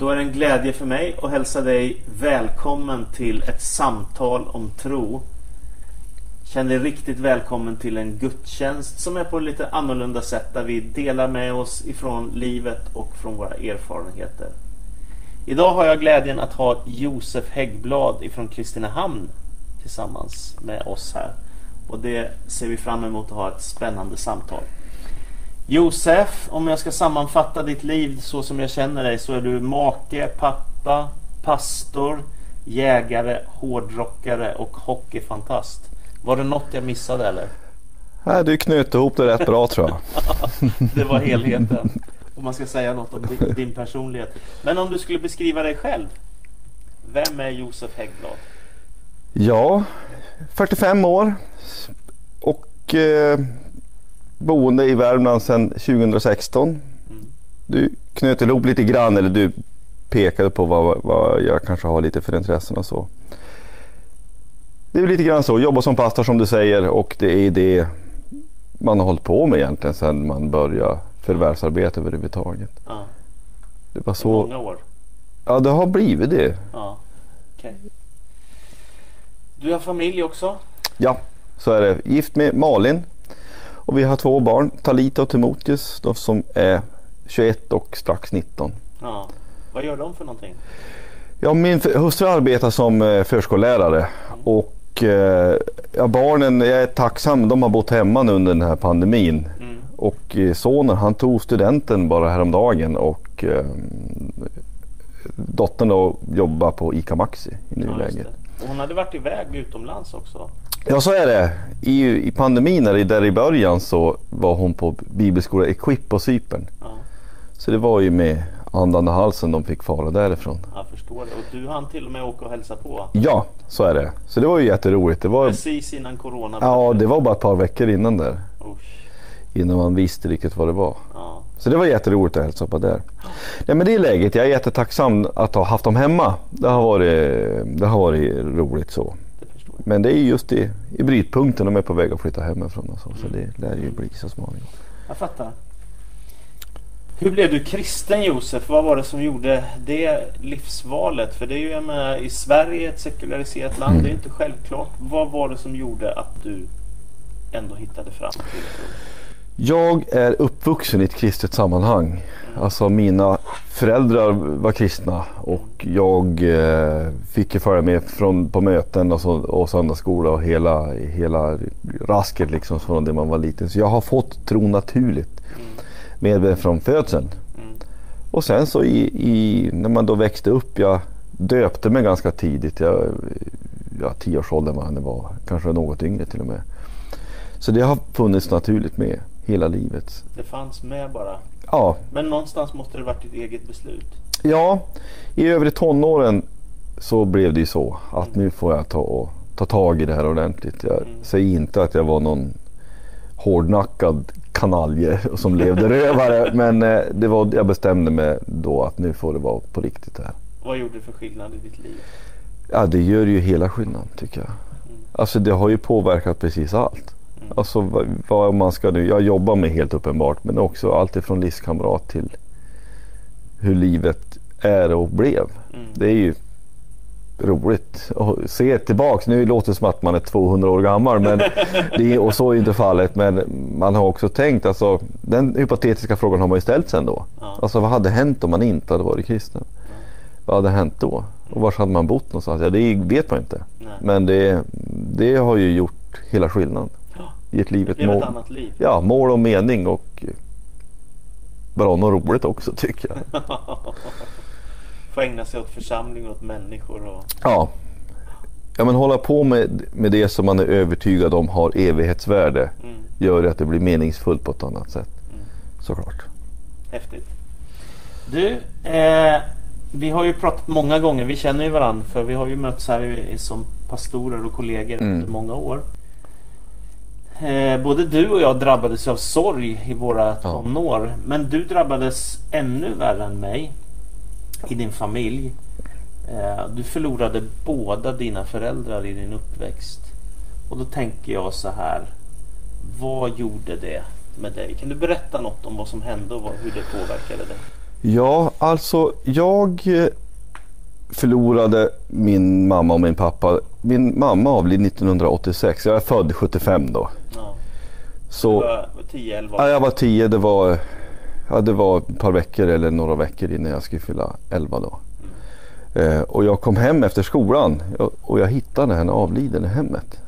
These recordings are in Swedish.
Då är det en glädje för mig att hälsa dig välkommen till ett samtal om tro. Känn dig riktigt välkommen till en gudstjänst som är på ett lite annorlunda sätt där vi delar med oss ifrån livet och från våra erfarenheter. Idag har jag glädjen att ha Josef Häggblad ifrån Kristinehamn tillsammans med oss här. Och det ser vi fram emot att ha ett spännande samtal. Josef, om jag ska sammanfatta ditt liv så som jag känner dig så är du make, pappa, pastor, jägare, hårdrockare och hockeyfantast. Var det något jag missade eller? Nej, du knöt ihop det rätt bra tror jag. det var helheten. Om man ska säga något om din, din personlighet. Men om du skulle beskriva dig själv. Vem är Josef Häggblad? Ja, 45 år och eh, boende i Värmland sedan 2016. Mm. Du knöt ihop lite grann, eller du pekade på vad, vad jag kanske har lite för intressen och så. Det är lite grann så, jobba som pastor som du säger och det är det man har hållit på med egentligen sedan man började förvärvsarbete överhuvudtaget. Ja. Det var så. Många år? Ja, det har blivit det. Ja. Okay. Du har familj också? Ja, så är det. Gift med Malin. Och vi har två barn, Talita och Timoteus, de som är 21 och strax 19. Ja. Vad gör de för någonting? Ja, min hustru arbetar som eh, förskollärare mm. och eh, ja, barnen, jag är tacksam, de har bott hemma nu under den här pandemin. Mm. Och eh, sonen han tog studenten bara häromdagen och eh, dottern då jobbar på ICA Maxi i nuläget. Ja, hon hade varit iväg utomlands också? Ja så är det. I, i pandemin där i början så var hon på bibelskola Equip på Cypern. Ja. Så det var ju med andan och halsen de fick fara därifrån. Jag förstår det. Och du hann till och med åka och hälsa på? Ja, så är det. Så det var ju jätteroligt. Det var... Precis innan corona? Ja, det var bara ett par veckor innan där. Usch. Innan man visste riktigt vad det var. Ja. Så det var jätteroligt att hälsa på där. Ja, men det är läget. Jag är jättetacksam att ha haft dem hemma. Det har varit, det har varit roligt så. Men det är just i, i brytpunkten de är på väg att flytta hemifrån. Och så, så det lär ju bli så småningom. Jag fattar. Hur blev du kristen Josef? Vad var det som gjorde det livsvalet? För det är ju jag menar, i Sverige ett sekulariserat land. Mm. Det är inte självklart. Vad var det som gjorde att du ändå hittade fram till det? Jag är uppvuxen i ett kristet sammanhang. Alltså mina föräldrar var kristna och jag eh, fick ju följa med från, på möten och, så, och söndagsskola och hela, hela rasket liksom från det man var liten. Så jag har fått tro naturligt med mig från födseln. Och sen så i, i, när man då växte upp, jag döpte mig ganska tidigt. Jag, ja, tioårsåldern var jag var, kanske något yngre till och med. Så det har funnits naturligt med hela livet. Det fanns med bara? Ja. Men någonstans måste det varit ditt eget beslut? Ja, i övre tonåren så blev det ju så att mm. nu får jag ta, och, ta tag i det här ordentligt. Jag mm. säger inte att jag var någon hårdnackad kanalje som levde rövare men eh, det var, jag bestämde mig då att nu får det vara på riktigt det här. Vad gjorde det för skillnad i ditt liv? Ja det gör ju hela skillnaden tycker jag. Mm. Alltså det har ju påverkat precis allt. Alltså vad, vad, man ska nu, jag jobbar med helt uppenbart men också allt ifrån livskamrat till hur livet är och blev. Mm. Det är ju roligt att se tillbaks. Nu låter det som att man är 200 år gammal men det är, och så är inte fallet. Men man har också tänkt, alltså, den hypotetiska frågan har man ju ställt sig ändå. Ja. Alltså vad hade hänt om man inte hade varit kristen? Ja. Vad hade hänt då? Och var hade man bott någonstans? Ja, det vet man inte. Nej. Men det, det har ju gjort hela skillnaden i ett liv. Ett mål. ett annat liv. Ja, mål och mening och bra något roligt också tycker jag. Få ägna sig åt församling och åt människor. Och... Ja. ja, men hålla på med, med det som man är övertygad om har evighetsvärde mm. gör att det blir meningsfullt på ett annat sätt. Mm. Såklart. Häftigt. Du, eh, vi har ju pratat många gånger, vi känner ju varandra för vi har ju mötts här som pastorer och kollegor mm. under många år. Eh, både du och jag drabbades av sorg i våra tonår. Ja. Men du drabbades ännu värre än mig i din familj. Eh, du förlorade båda dina föräldrar i din uppväxt. Och då tänker jag så här. Vad gjorde det med dig? Kan du berätta något om vad som hände och hur det påverkade dig? Ja, alltså jag eh, förlorade min mamma och min pappa. Min mamma avled 1986. Jag är född 75 då. Ja. Så, Du var 10, 11 ja, jag var 10. Det var, ja, det var ett par veckor eller några veckor innan jag skulle fylla 11 då. Eh, och jag kom hem efter skolan och- och jag hittade henne avliden i hemmet.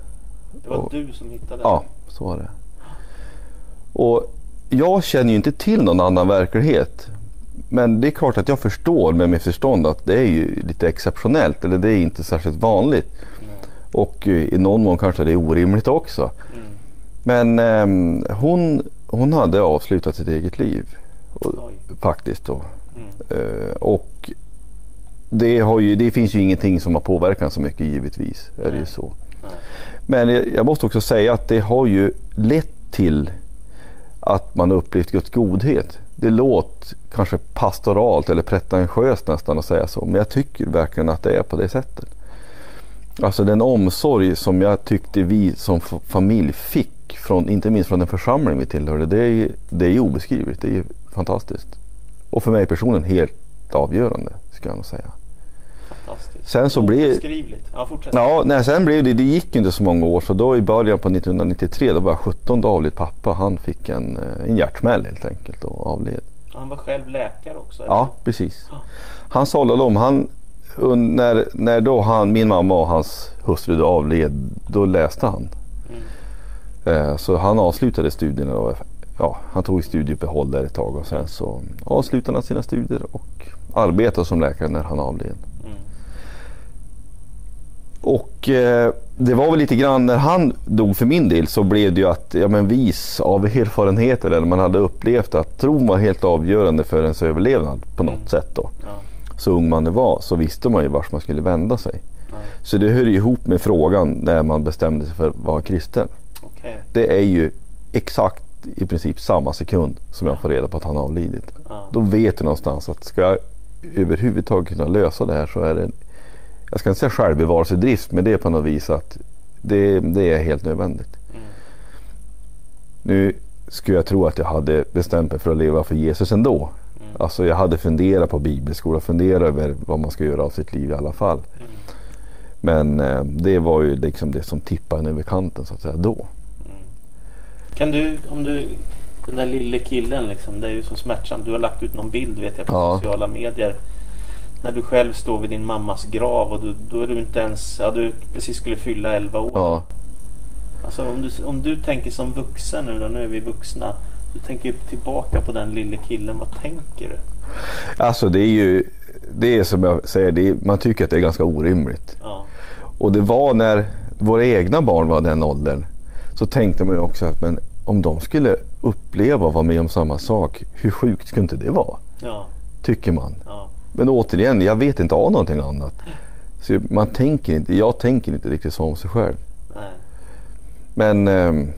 Det var och- du som hittade Ja, så var det. Och jag känner ju inte till någon annan verklighet. Men det är klart att jag förstår med mitt förstånd att det är ju lite exceptionellt eller det är inte särskilt vanligt. Mm. Och eh, i någon mån kanske det är orimligt också. Mm. Men ehm, hon, hon hade avslutat sitt eget liv. Och, faktiskt då. Mm. Eh, och det, ju, det finns ju ingenting som har påverkat så mycket givetvis. Är det ju så. Men jag jag måste också säga att det har ju lett till att man upplevt Guds godhet. Det låter kanske pastoralt eller pretentiöst nästan att säga så. Men jag tycker verkligen att det är på det sättet. Alltså den omsorg som jag tyckte vi som familj fick, från, inte minst från den församling vi tillhörde. Det är det är obeskrivligt. Det är fantastiskt. Och för mig personligen helt avgörande, ska jag nog säga. Sen så blir-. Ja, fortsätt. Ja, nej, sen blev det, det gick inte så många år så då i början på 1993 då var jag 17 då avled pappa. Han fick en, eh, en hjärtsmäll helt enkelt och avled. Han var själv läkare också? eller? Ja, precis. Han talade om, han, när, när då han, min mamma och hans hustru avled, då läste han. Mm. Eh, så han avslutade studierna då. Ja, han tog studieuppehåll där ett tag och sen så avslutade han sina studier och arbetade som läkare när han avled. Och eh, det var väl lite grann när han dog för min del så blev det ju att, ja men vis av erfarenheter eller man hade upplevt att tron var helt avgörande för ens överlevnad på något Mm. sätt då. Ja. Så ung man var så visste man ju vart man skulle vända sig. Ja. Så det hör ihop med frågan när man bestämde sig för att vara kristen. Okej. Det är ju exakt i princip samma sekund som jag får reda på att han avlidit. Ja. Då vet du någonstans att ska jag överhuvudtaget kunna lösa det här så är det, jag ska inte säga självbevarelsedrift, men det är på något vis att det, det är helt nödvändigt. Mm. Nu skulle jag tro att jag hade bestämt mig för att leva för Jesus ändå. Mm. Alltså jag hade funderat på bibelskola, funderat över vad man ska göra av sitt liv i alla fall. Mm. Men eh, det var ju liksom det som tippade över kanten så att säga då. Mm. Kan du, om du, den där lille killen liksom, det är ju så smärtsamt. Du har lagt ut någon bild vet jag på Ja. sociala medier. När du själv står vid din mammas grav och du, då är du inte ens, ja du precis skulle fylla 11 år. Ja, Alltså om du, om du tänker som vuxen nu då, nu är vi vuxna. Du tänker tillbaka på den lille killen, vad tänker du? alltså det är ju, det är som jag säger, det är, man tycker att det är ganska orimligt. Ja. Och det var när våra egna barn var den åldern så tänkte man ju också att men om de skulle uppleva och vara med om samma sak, hur sjukt skulle inte det vara? Ja. Tycker man. Ja. Men återigen, jag vet inte av någonting annat. Så man tänker inte, jag tänker inte riktigt så om sig själv. Nej. Men eh,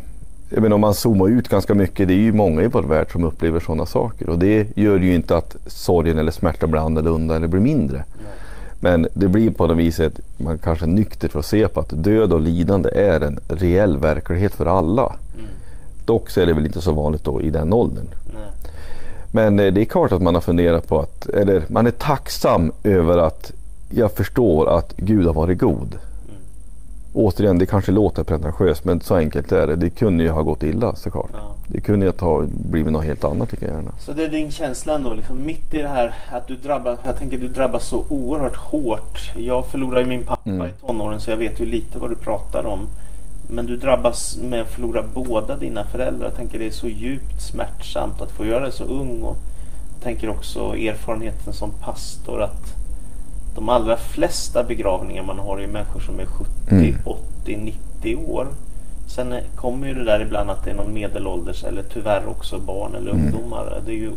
jag menar, om man zoomar ut ganska mycket, det är ju många i vår värld som upplever sådana saker. Och det gör ju inte att sorgen eller smärtan blir annorlunda eller blir mindre. Nej. Men det blir på något vis att man kanske nyktert får se på att död och lidande är en reell verklighet för alla. Mm. Dock så är det väl inte så vanligt då i den åldern. Nej. Men eh, det är klart att man har funderat på att, eller man är tacksam över att jag förstår att Gud har varit god. Mm. Återigen, det kanske låter pretentiöst men så enkelt är det. Det kunde ju ha gått illa såklart. Ja. Det kunde ju ha blivit något helt annat lika gärna. Så det är din känsla ändå, liksom, mitt i det här att du drabbas, jag tänker du drabbas så oerhört hårt. Jag förlorade ju min pappa Mm. i tonåren så jag vet ju lite vad du pratar om. Men du drabbas med att förlora båda dina föräldrar. Jag tänker det är så djupt smärtsamt att få göra det så ung. Och tänker också erfarenheten som pastor att de allra flesta begravningar man har är människor som är 70, Mm. 80, 90 år. Sen kommer ju det där ibland att det är någon medelålders eller tyvärr också barn eller Mm. ungdomar. Det är, ju,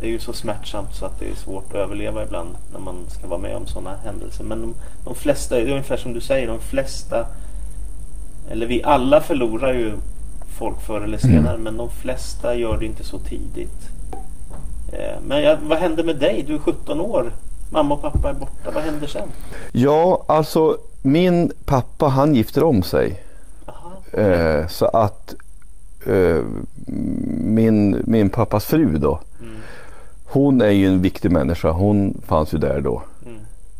det är ju så smärtsamt så att det är svårt att överleva ibland när man ska vara med om sådana händelser. Men de, de flesta, det är ungefär som du säger, de flesta eller vi alla förlorar ju folk förr eller senare men de flesta gör det inte så tidigt. Eh, Men jag, vad händer med dig? Du är 17 år. Mamma och pappa är borta. Vad händer sen? Ja, alltså min pappa han gifter om sig. Aha. Eh, så att eh, min, min pappas fru då. Mm. hon är ju en viktig människa. Hon fanns ju där då.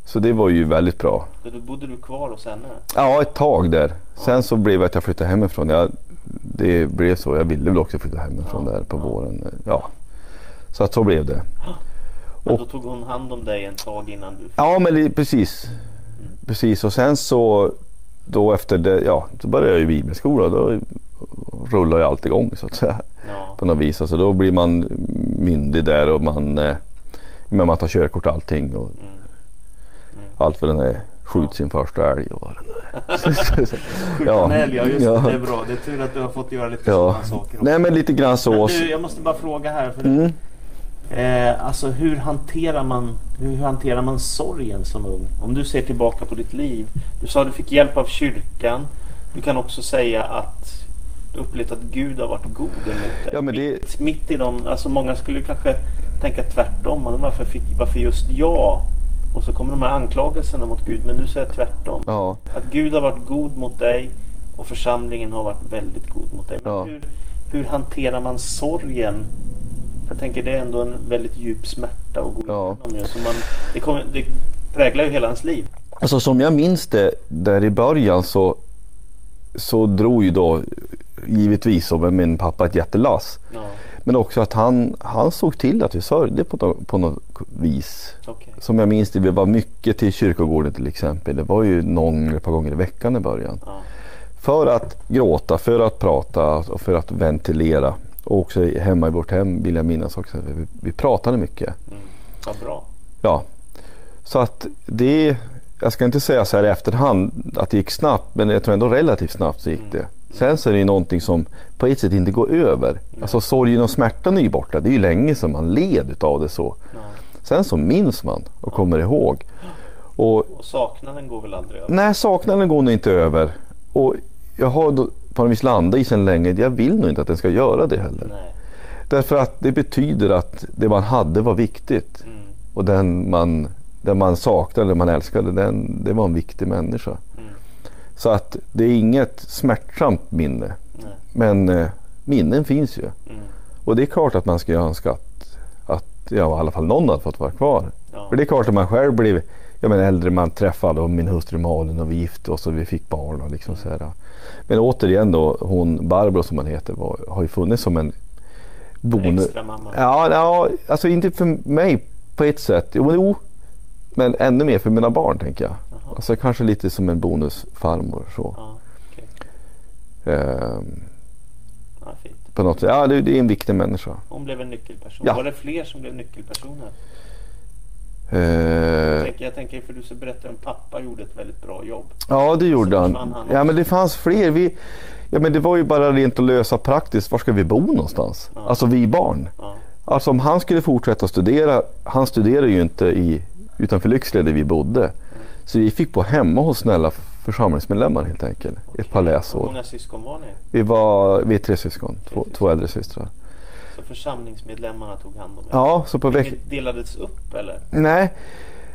Mm. Så det var ju väldigt bra. Så då bodde du kvar hos henne? Ja, ett tag där. Sen så blev det att jag flyttade hemifrån. Jag, det blev så. Jag ville väl också flytta hemifrån Ja, där på våren. Ja. Så att så blev det. Men Och- då tog hon hand om dig en tag innan du... Ja, men li- precis. Precis. Och sen så då efter det, ja, så började jag i bibelskola. Då rullar ju allt igång så att säga. Ja. På något vis. Alltså då blir man myndig där och man, eh, man tar körkort och allting. Och Mm. Allt för den är skjut sin första älg och det nu är. Ja, ja just ja. det. Är bra. Det är tur att du har fått göra lite Ja. sådana saker också. Nej men lite grann så. du, jag måste bara fråga här. För Mm. eh, alltså hur hanterar, man, hur hanterar man sorgen som ung? Om du ser tillbaka på ditt liv. Du sa att du fick hjälp av kyrkan. Du kan också säga att du upplevt att Gud har varit god emot dig. Ja, men det- mitt, mitt i dem, alltså många skulle kanske tänka tvärtom. Varför, fick, varför just jag? Och så kommer de här anklagelserna mot Gud. Men du säger tvärtom. Ja. Att Gud har varit god mot dig och församlingen har varit väldigt god mot dig. Men Ja. hur, hur hanterar man sorgen? Jag tänker det är ändå en väldigt djup smärta att gå Ja. igenom. Så man, det, kommer, det präglar ju hela ens liv. Alltså som jag minns det där i början så, så drog ju då givetvis med min pappa ett jättelass. Ja, Men också att han, han såg till att vi sörjde på, på något vis. okej. Som jag minns det, vi var mycket till kyrkogården till exempel. Det var ju någon eller ett par gånger i veckan i början. Ja. För att gråta, för att prata och för att ventilera. Och också hemma i vårt hem vill jag minnas också. att Vi, vi pratade mycket. Mm. Vad bra. Ja. Så att det, jag ska inte säga så här i efterhand att det gick snabbt. Men jag tror ändå relativt snabbt så gick det. Sen så är det ju någonting som på ett sätt inte går över. Alltså sorgen och smärtan är ju borta. Det är ju länge sedan man led utav det så. Sen så minns man och kommer ihåg. Och Och saknaden går väl aldrig över? nej, saknaden går nog inte över. Och jag har då på något vis landat i sen länge. Jag vill nog inte att den ska göra det heller. Nej. Därför att det betyder att det man hade var viktigt. Mm. Och den man, den man saknade, den man älskade, den, det var en viktig människa. Mm. Så att det är inget smärtsamt minne. Nej. Men eh, minnen finns ju. Mm. Och det är klart att man ska ju önska att, att ja, i alla fall någon hade fått vara kvar. Ja. För det är klart att man själv blev jag menar, äldre, man träffade och min hustru Malin och vi gifte oss och vi fick barn. Och liksom så här. Men återigen då, hon Barbro som hon heter var, har ju funnits som en bonus. Extra mamma. Ja, ja, alltså inte för mig på ett sätt. Jo, men, jo, men ännu mer för mina barn tänker jag. Alltså kanske lite som en bonusfarmor så. Ja, okej. Ehm, Ja, fint. på något sätt. Ja, det, det är en viktig människa. Hon blev en nyckelperson. Ja. Var det fler som blev nyckelpersoner? Ehm, Jag tänker, jag tänker för du berättade om pappa gjorde ett väldigt bra jobb. ja, det gjorde han. Ja, men det fanns fler. Vi, ja, men det var ju bara rent att lösa praktiskt. Var ska vi bo någonstans? Ja. Alltså vi barn. Ja. Alltså om han skulle fortsätta studera. Han studerade ju inte i, utanför Lycksele där vi bodde. Så vi fick bo hemma hos snälla församlingsmedlemmar helt enkelt. Ett par Hur läsår. många syskon var ni? Vi var vi är tre syskon. Två, syskon. två äldre systrar. Så församlingsmedlemmarna tog hand om er? Ja, så på veck... Delades upp eller? Nej.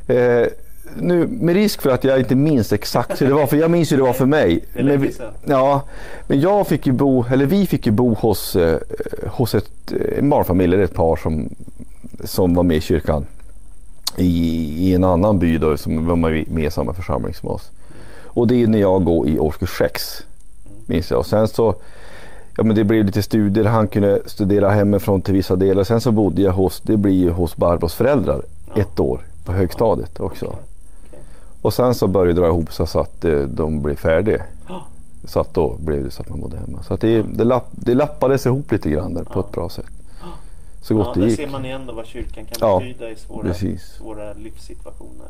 Eh, nu med risk för att jag inte minns exakt hur det var. För jag minns hur det var för mig. Men vi, ja, men jag fick ju bo, eller vi fick ju bo hos, eh, hos ett, eh, en barnfamilj, eller ett par som, som var med i kyrkan. I, i en annan by då, som var med i samma församling som oss. Och det är när jag går i årskurs 6. Minns jag. Och sen så, ja men det blev lite studier. Han kunde studera hemifrån till vissa delar. Sen så bodde jag hos, det blir ju hos Barbros föräldrar ett år på högstadiet också. Och sen så började det dra ihop sig så att eh, de blev färdiga. Så att då blev det så att man bodde hemma. Så att det, det, lapp, det lappades ihop lite grann där på ett bra sätt. Så gott Ja, det där gick. ser man igen då vad kyrkan kan Ja, betyda i svåra, precis. svåra livssituationer.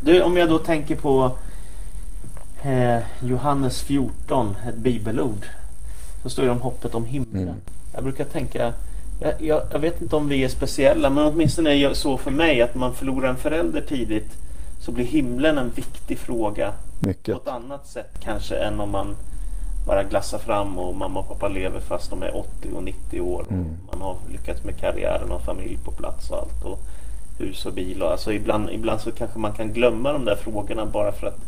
Du, om jag då tänker på eh, Johannes 14, ett bibelord. Så står det om hoppet om himlen. Mm. Jag brukar tänka, jag, jag, jag vet inte om vi är speciella, men åtminstone är det så för mig att man förlorar en förälder tidigt så blir himlen en viktig fråga Mycket. på ett annat sätt kanske än om man bara glassar fram och mamma och pappa lever fast de är 80 och 90 år. Mm. Man har lyckats med karriären och familj på plats och allt. Och hus och bil. Och alltså ibland, ibland så kanske man kan glömma de där frågorna bara för att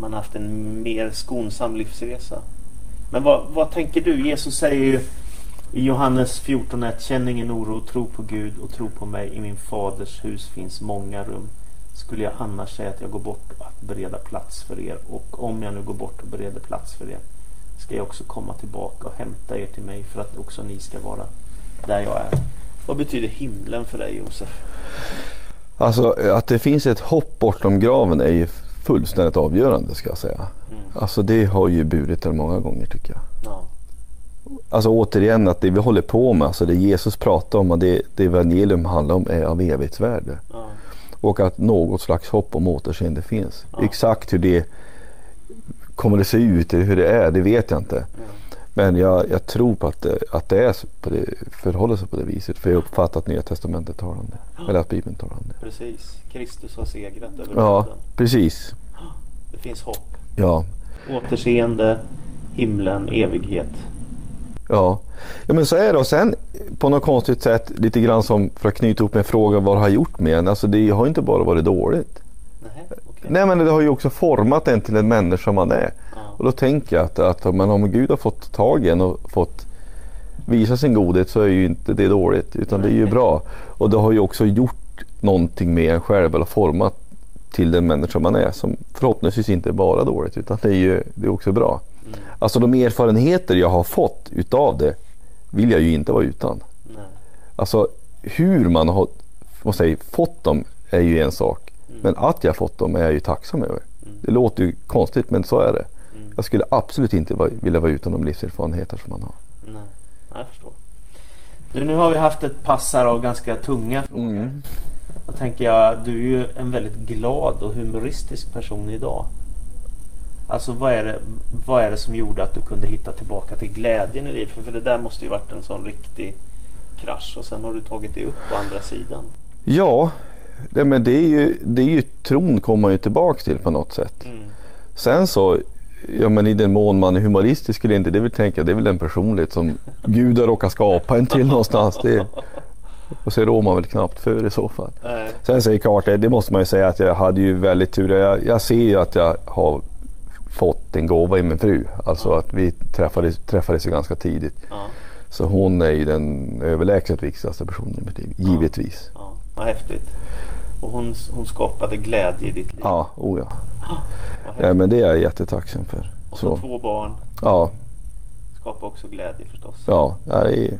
man har haft en mer skonsam livsresa. Men vad, vad tänker du? Jesus säger ju I Johannes 14.1 Känn ingen oro, tro på Gud och tro på mig. I min faders hus finns många rum. Skulle jag annars säga att jag går bort att bereda plats för er och om jag nu går bort och bereder plats för er ska jag också komma tillbaka och hämta er till mig för att också ni ska vara där jag är. Vad betyder himlen för dig Josef? Alltså att det finns ett hopp bortom graven är ju fullständigt avgörande ska jag säga. Mm. Alltså det har ju burit det många gånger tycker jag. Ja. Alltså återigen att det vi håller på med, alltså det Jesus pratar om och det, det evangelium handlar om är av evighetsvärde. Ja. Och att något slags hopp om återseende finns. Ja. Exakt hur det kommer att se ut, eller hur det är, det vet jag inte. Men jag, jag, tror på att det, att det, är på det förhåller sig på det viset. För jag uppfattar att Nya Testamentet talar om det. Eller att Bibeln talar om det. Precis. Kristus har segrat över Ja, världen. precis. Det finns hopp. Ja. Återseende, himlen, evighet. Ja. ja, men så är det. Och sen på något konstigt sätt lite grann som för att knyta ihop med frågan vad det har gjort med en. Alltså det har inte bara varit dåligt. Nej, okay. Nej men det har ju också format en till en människa man är. Och då tänker jag att, att men om Gud har fått tag i en och fått visa sin godhet så är ju inte det dåligt utan det är ju bra. Och det har ju också gjort någonting med en själv eller format till den människa man är som förhoppningsvis inte är bara dåligt utan det är ju det är också bra. Mm. Alltså de erfarenheter jag har fått utav det vill jag ju inte vara utan. Nej. Alltså hur man har säga, fått dem är ju en sak. Mm. Men att jag fått dem är jag ju tacksam över. Mm. Det låter ju konstigt men så är det. Jag skulle absolut inte vilja vara utan de livserfarenheter som man har. Nej, jag förstår. Du, nu har vi haft ett pass här av ganska tunga frågor. Mm. Då tänker jag, du är ju en väldigt glad och humoristisk person idag. Alltså vad är, det, vad är det som gjorde att du kunde hitta tillbaka till glädjen i livet? För, för det där måste ju varit en sån riktig krasch och sen har du tagit dig upp på andra sidan. Ja, det, men det är ju, det är ju tron kommer man ju tillbaka till på något sätt. Mm. Sen så Ja men i den mån man är humoristisk eller inte, det vill tänka, det är väl en personlighet som Gud har råkat skapa en till någonstans. Det, och så rår man väl knappt för i så fall. Nej. Sen säger klart, det måste man ju säga att jag hade ju väldigt tur. Jag, jag ser ju att jag har fått en gåva i min fru. Alltså att vi träffades, träffades ganska tidigt. Ja. Så hon är ju den överlägset viktigaste personen i mitt liv, givetvis. Ja. Ja. Vad häftigt. Och hon, hon skapade glädje i ditt liv? Ja, oh ja. ja men det är jag jättetacksam för. Och så, så. två barn? Ja. Skapar också glädje förstås? Ja, det är,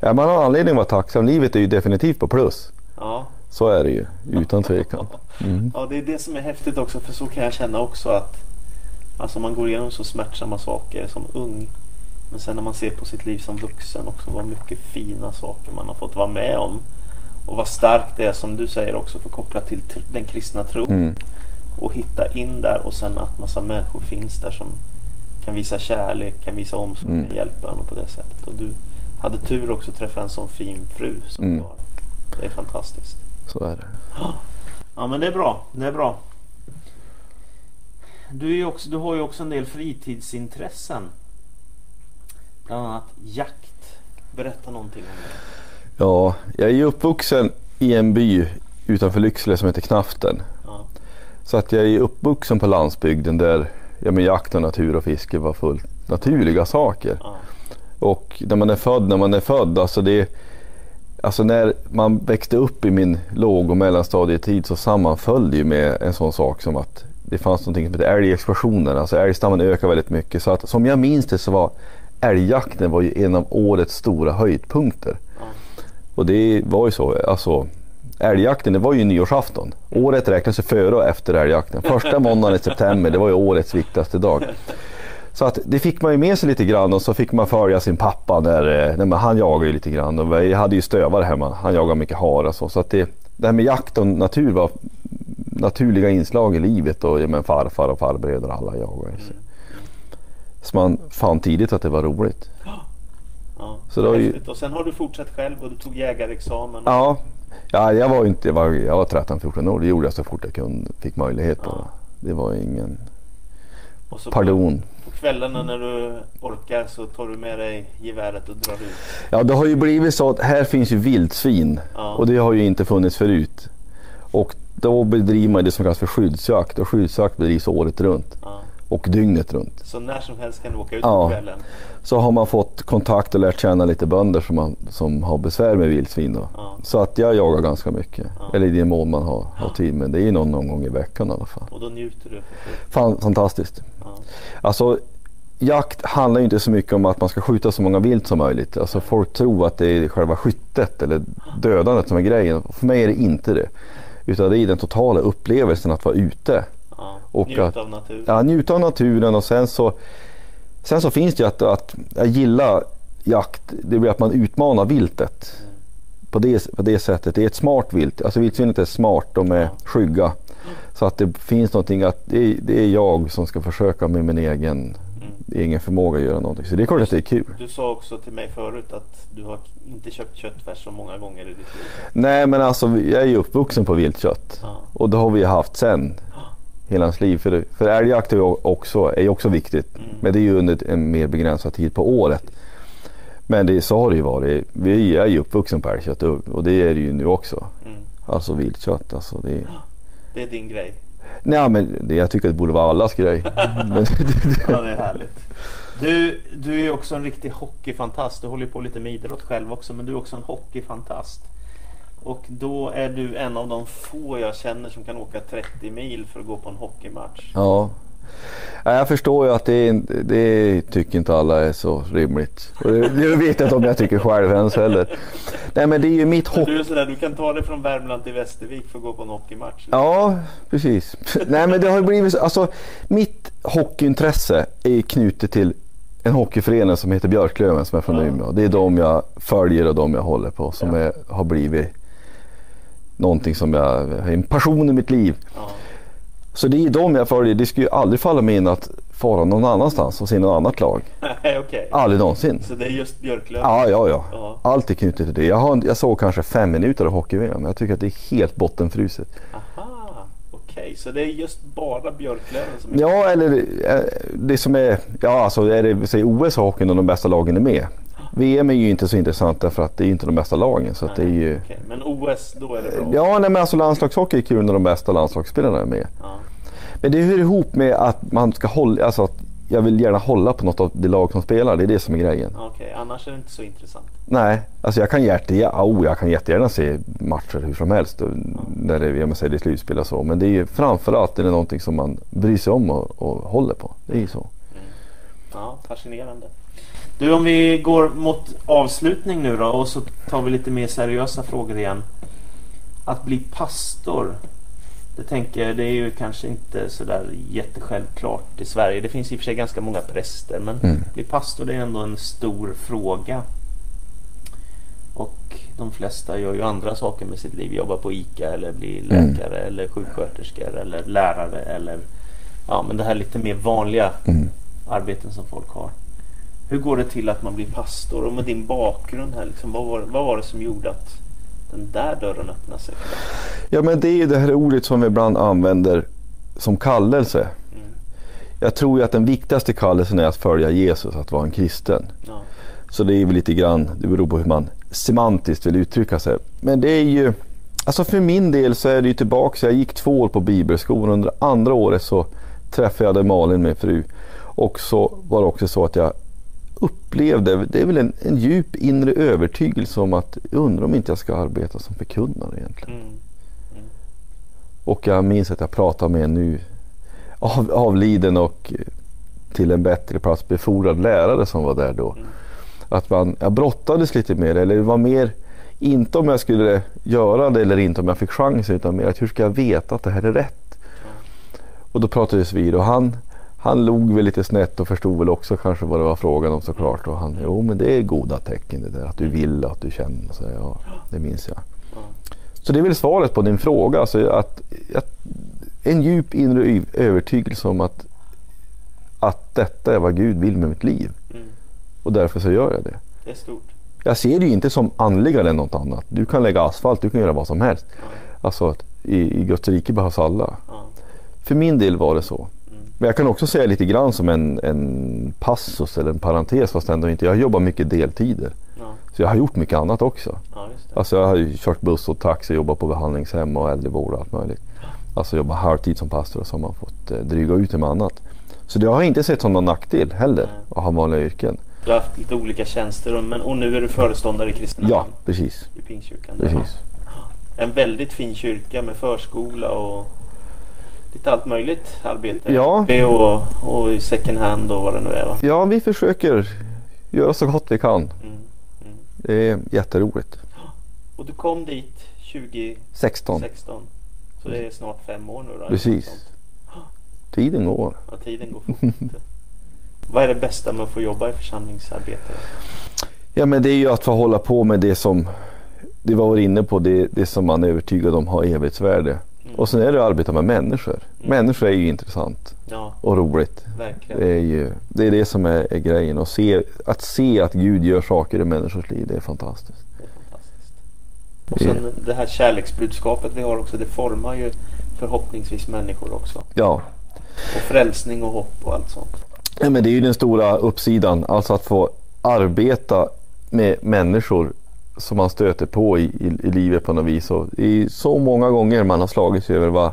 ja, man har anledning att vara tacksam. Livet är ju definitivt på plus. Ja. Så är det ju, utan tvekan. Mm. Ja, det är det som är häftigt också. För så kan jag känna också att alltså man går igenom så smärtsamma saker som ung. Men sen när man ser på sitt liv som vuxen också vad mycket fina saker man har fått vara med om. Och vad starkt det är som du säger också för kopplat till den kristna tron. Mm. Och hitta in där och sen att massa människor finns där som kan visa kärlek, kan visa omsorg, mm. hjälpa en på det sättet. Och du hade tur också att träffa en sån fin fru som mm. du har. Det är fantastiskt. Så är det. Ja men det är bra. Det är bra. Du, är också, du har ju också en del fritidsintressen. Bland annat jakt. Berätta någonting om det. Ja, jag är uppvuxen i en by utanför Lycksele som heter Knaften. Ja. Så att jag är uppvuxen på landsbygden där ja, men jakt och natur och fiske var fullt naturliga saker. Ja. Och när man är född, när man är född, alltså det Alltså när man växte upp i min låg och mellanstadietid så sammanföll det ju med en sån sak som att det fanns någonting som hette älgexplosionen. Alltså älgstammen ökade väldigt mycket. Så att som jag minns det så var älgjakten var ju en av årets stora höjdpunkter. Och det var ju så. Alltså, älgjakten det var ju nyårsafton. Året räknas ju före och efter älgjakten. Första måndagen i september det var ju årets viktigaste dag. Så att det fick man ju med sig lite grann och så fick man följa sin pappa där. Eh, nej, han jagade ju lite grann och vi hade ju stövare hemma. Han jagade mycket hare och så. Så att det, det här med jakt och natur var naturliga inslag i livet och ja, men farfar och farbröder alla jagade. Så. så man fann tidigt att det var roligt. Ja, så då ju... Och sen har du fortsatt själv och du tog jägarexamen. Ja, ja jag var inte, jag var, jag var 13-14 år. Det gjorde jag så fort jag kunde, fick möjlighet. Ja. Det var ingen och så pardon. På, på kvällarna när du orkar så tar du med dig geväret och drar ut. Ja, det har ju blivit så att här finns ju vildsvin ja. och det har ju inte funnits förut. Och då bedriver man det som kallas för skyddsjakt och skyddsjakt bedrivs året runt. Ja. Och dygnet runt. Så när som helst kan du åka ut Ja. på kvällen? Så har man fått kontakt och lärt känna lite bönder som, man, som har besvär med vildsvin. Ja. Så att jag jagar ganska mycket. Eller i den mån man har, har tid. Men det är någon, någon gång i veckan i alla fall. Och då njuter du? Fan, fantastiskt. Alltså jakt handlar inte så mycket om att man ska skjuta så många vilt som möjligt. Alltså folk tror att det är själva skyttet eller dödandet som är grejen. För mig är det inte det. Utan det är den totala upplevelsen att vara ute. Ja. Och Njuta att- av naturen? Ja, njuta av naturen och sen så, sen så finns det ju att, att jag gillar jakt. Det blir att man utmanar viltet. Mm. På det, på det sättet. Det är ett smart vilt. Alltså vildsvinet är smart. De är Ja. skygga. Så att det finns någonting att det är, det är jag som ska försöka med min egen, Mm. Egen förmåga göra någonting. Så det är klart att det är kul. Du sa också till mig förut att du har inte köpt köttfärs så många gånger i ditt liv. Nej men alltså jag är ju uppvuxen på viltkött. Ja. Och det har vi haft sen. Hela ens liv. För, för älgjakt är också, är också viktigt. Mm. Men det är ju under en mer begränsad tid på året. Men det, så har det ju varit. Vi är ju uppvuxen på älgkött och, och det är det ju nu också. Mm. Alltså viltkött. Alltså det, Det är din grej. Nej men det, jag tycker att det borde vara allas grej. men, Ja, det är härligt. Du, du är också en riktig hockeyfantast. Du håller på lite med idrott själv också. Men du är också en hockeyfantast. Och då är du en av de få jag känner som kan åka 30 mil för att gå på en hockeymatch. ja. Ja, Jag förstår ju att det, det tycker inte alla är så rimligt. Och det, det vet jag inte om jag tycker själv ens heller. Nej men det är ju mitt hockey. du är sådär, du kan ta dig från Värmland till Västervik för att gå på en hockeymatch. Ja, precis. Nej men det har blivit så. Alltså, mitt hockeyintresse är knutet till en hockeyförening som heter Björklöven som är från Ja. Umeå. Det är de jag följer och de jag håller på som Ja. är, har blivit någonting som jag, en passion i mitt liv. Ja. Så det är de jag följer. Det skulle ju aldrig falla mig in att fara någon annanstans och se något annat lag. Nej, okej. Aldrig någonsin. Så det är just Björklöven? Ja, ja, ja. Ja. Allt är knutet till det. Jag, har, jag såg kanske fem minuter av hockey-VM. men Jag tycker att det är helt bottenfruset. Aha, okej. Så det är just bara Björklöven som är... Ja, eller eh, det som är, ja alltså är det säg OS har hockeyn och de bästa lagen är med. VM är ju inte så intressant därför att det är inte de bästa lagen. Så att det är ju, Okej, Men OS, då är det bra? ja, nej, men alltså landslagshockey är kul när de bästa landslagsspelarna är med. Ja. Men det hör ihop med att man ska hålla, alltså att jag vill gärna hålla på något av det lag som spelar. Det är det som är grejen. Okej, annars är det inte så intressant. Nej, alltså jag kan, jätte, oh, jag kan jättegärna se matcher hur som helst och när det, jag säger, det är slutspel och så. Men det är ju framförallt är det någonting som man bryr sig om och, och håller på. Det är ju så. Ja, fascinerande. Du, om vi går mot avslutning nu då och så tar vi lite mer seriösa frågor igen. Att bli pastor, det tänker jag, det är ju kanske inte sådär jättesjälvklart i Sverige. Det finns i och för sig ganska många präster, men Mm. bli pastor det är ändå en stor fråga. Och de flesta gör ju andra saker med sitt liv. Jobbar på ICA eller blir Mm. läkare eller sjuksköterskor eller lärare eller ja, men det här lite mer vanliga Mm. arbeten som folk har. Hur går det till att man blir pastor? Och med din bakgrund här, liksom, vad, var, vad var det som gjorde att den där dörren öppnade sig? Ja men det är det här ordet som vi ibland använder som kallelse. Mm. Jag tror ju att den viktigaste kallelsen är att följa Jesus, att vara en kristen. Ja. Så det är väl lite grann, det beror på hur man semantiskt vill uttrycka sig. Men det är ju, alltså för min del så är det ju tillbaka, jag gick två år på bibelskolan. Under andra året så träffade jag Malin, min fru. Och så var det också så att jag upplevde, det är väl en, en djup inre övertygelse om att jag undrar om inte jag ska arbeta som förkunnare egentligen. Mm. Och jag minns att jag pratade med en nu av, avliden och till en bättre plats befordrad lärare som var där då. Mm. Att man, jag brottades lite mer, eller det var mer inte om jag skulle göra det eller inte om jag fick chansen utan mer att hur ska jag veta att det här är rätt? Och då pratades vi och han, han log väl lite snett och förstod väl också kanske vad det var frågan om såklart. Och han, jo men det är goda tecken det där att du vill och att du känner. Så, ja, det minns jag. Ja. Så det är väl svaret på din fråga. Alltså att, att en djup inre övertygelse om att, att detta är vad Gud vill med mitt liv. Mm. Och därför så gör jag det. Det är stort. Jag ser det ju inte som andligare än något annat. Du kan lägga asfalt, du kan göra vad som helst. Ja. Alltså i, i Guds rike behövs alla. Ja. För min del var det så. Men jag kan också säga lite grann som en, en passus eller en parentes fast ändå inte. Jag jobbar mycket deltider. Ja. Så jag har gjort mycket annat också. ja, just det. Alltså jag har ju kört buss och taxi, jobbat på behandlingshem och äldrevård och allt möjligt. Alltså jobba halvtid som pastor och så har man fått eh, dryga ut med annat. Så det har jag inte sett som någon nackdel heller Nej. att ha vanliga yrken. Du har haft lite olika tjänster men, och nu är du föreståndare i Kristinehamn Ja, precis. i Pingstkyrkan. precis. En väldigt fin kyrka med förskola och lite allt möjligt arbete. Ja. Och, och i second hand och vad det nu är va? Ja, vi försöker göra så gott vi kan. Mm. Mm. Det är jätteroligt. Och du kom dit 2016. 16. Så det är snart fem år nu då? Precis. Tiden går. Ja, tiden går fort. vad är det bästa med att få jobba i församlingsarbete? Ja, men det är ju att få hålla på med det som det var inne på, det, det som man är övertygad om har evighetsvärde. Och sen är det att arbeta med människor. Mm. Människor är ju intressant Ja, och roligt. verkligen. Det är ju det, är det som är, är grejen. Och se, att se att Gud gör saker i människors liv, det är fantastiskt. Det är fantastiskt. Och sen det här kärleksbudskapet vi har också, det formar ju förhoppningsvis människor också. Ja, Och frälsning och hopp och allt sånt. Ja, men det är ju den stora uppsidan, alltså att få arbeta med människor som man stöter på i, i, i livet på något vis. Och är så många gånger man har slagit sig över vad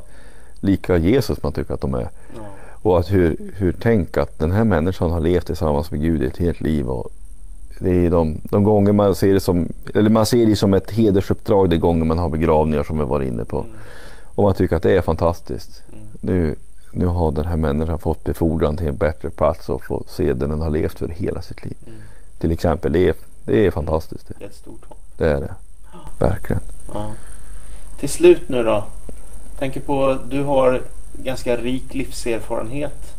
lika Jesus man tycker att de är. Ja. Och att hur, hur tänk att den här människan har levt tillsammans med Gud i ett helt liv. Och det är de, de gånger man ser det som, eller man ser det som ett hedersuppdrag de gånger man har begravningar som vi var inne på. Mm. Och man tycker att det är fantastiskt. Mm. Nu, nu har den här människan fått befordran till en bättre plats och få se den den har levt för hela sitt liv. Mm. Till exempel, det det är fantastiskt. Det, Det är det. Verkligen. Ja. Till slut nu då. Tänker på du har ganska rik livserfarenhet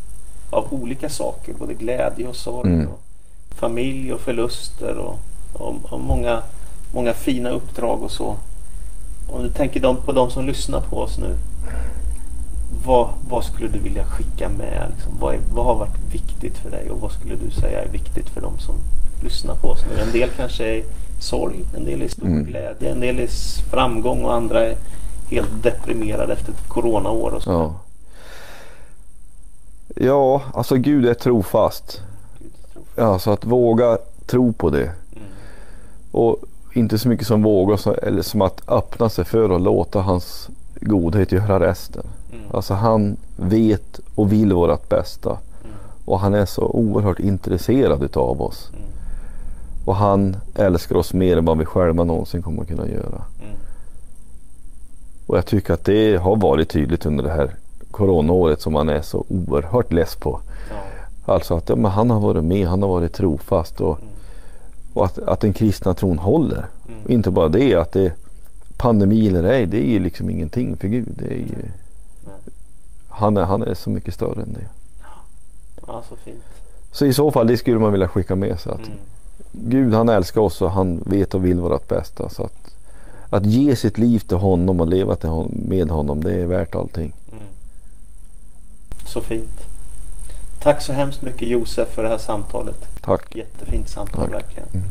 av olika saker. Både glädje och sorg. Mm. Och familj och förluster. Och, och, och många, många fina uppdrag och så. Om du tänker på de som lyssnar på oss nu. Vad, vad skulle du vilja skicka med? Liksom? Vad, är, vad har varit viktigt för dig? Och vad skulle du säga är viktigt för de som lyssnar på oss nu? En del kanske är sorg, en del är stor Mm. glädje, en del är framgång och andra är helt deprimerade efter ett coronaår och så. Ja. Ja, alltså Gud är trofast. Gud, jag tror. Ja, så att våga tro på det. Mm. Och inte så mycket som våga, eller som att öppna sig för och låta hans godhet göra resten. Mm. Alltså han vet och vill vårt bästa. Mm. Och han är så oerhört intresserad utav oss. Mm. Och han älskar oss mer än vad vi själva någonsin kommer att kunna göra. Mm. Och jag tycker att det har varit tydligt under det här coronaåret som man är så oerhört less på. Ja. Alltså att ja, han har varit med, han har varit trofast och, Mm. och att, att den kristna tron håller. Mm. Och inte bara det, att det pandemi eller ej, det är ju liksom ingenting för Gud. Det är ju, han, är, han är så mycket större än det. Ja, så fint. Så i så fall, det skulle man vilja skicka med sig. Att Mm. Gud han älskar oss och han vet och vill vårt bästa. Så att, att ge sitt liv till honom och leva till hon, med honom, det är värt allting. Mm. Så fint. Tack så hemskt mycket Josef för det här samtalet. Tack. Jättefint samtal Tack. verkligen. Mm.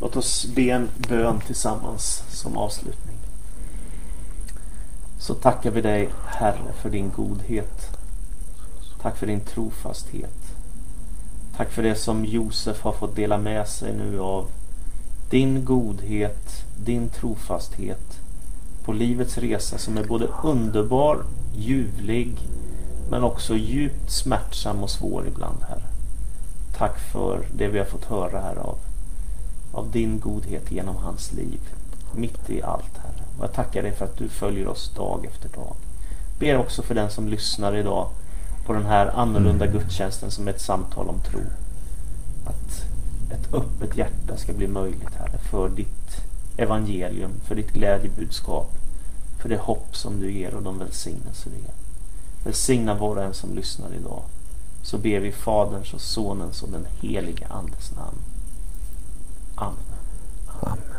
Låt oss be en bön tillsammans som avslutning. Så tackar vi dig Herre för din godhet. Tack för din trofasthet. Tack för det som Josef har fått dela med sig nu av din godhet, din trofasthet på livets resa som är både underbar, ljuvlig men också djupt smärtsam och svår ibland Herre. Tack för det vi har fått höra här av, av din godhet genom hans liv. Mitt i allt Herre. Och jag tackar dig för att du följer oss dag efter dag. Ber också för den som lyssnar idag på den här annorlunda gudstjänsten som är ett samtal om tro. Att ett öppet hjärta ska bli möjligt Herre för ditt evangelium, för ditt glädjebudskap, för det hopp som du ger och de välsignelser du ger. Välsigna var och en som lyssnar idag. Så ber vi Faderns och Sonens och den helige Andes namn. Amen.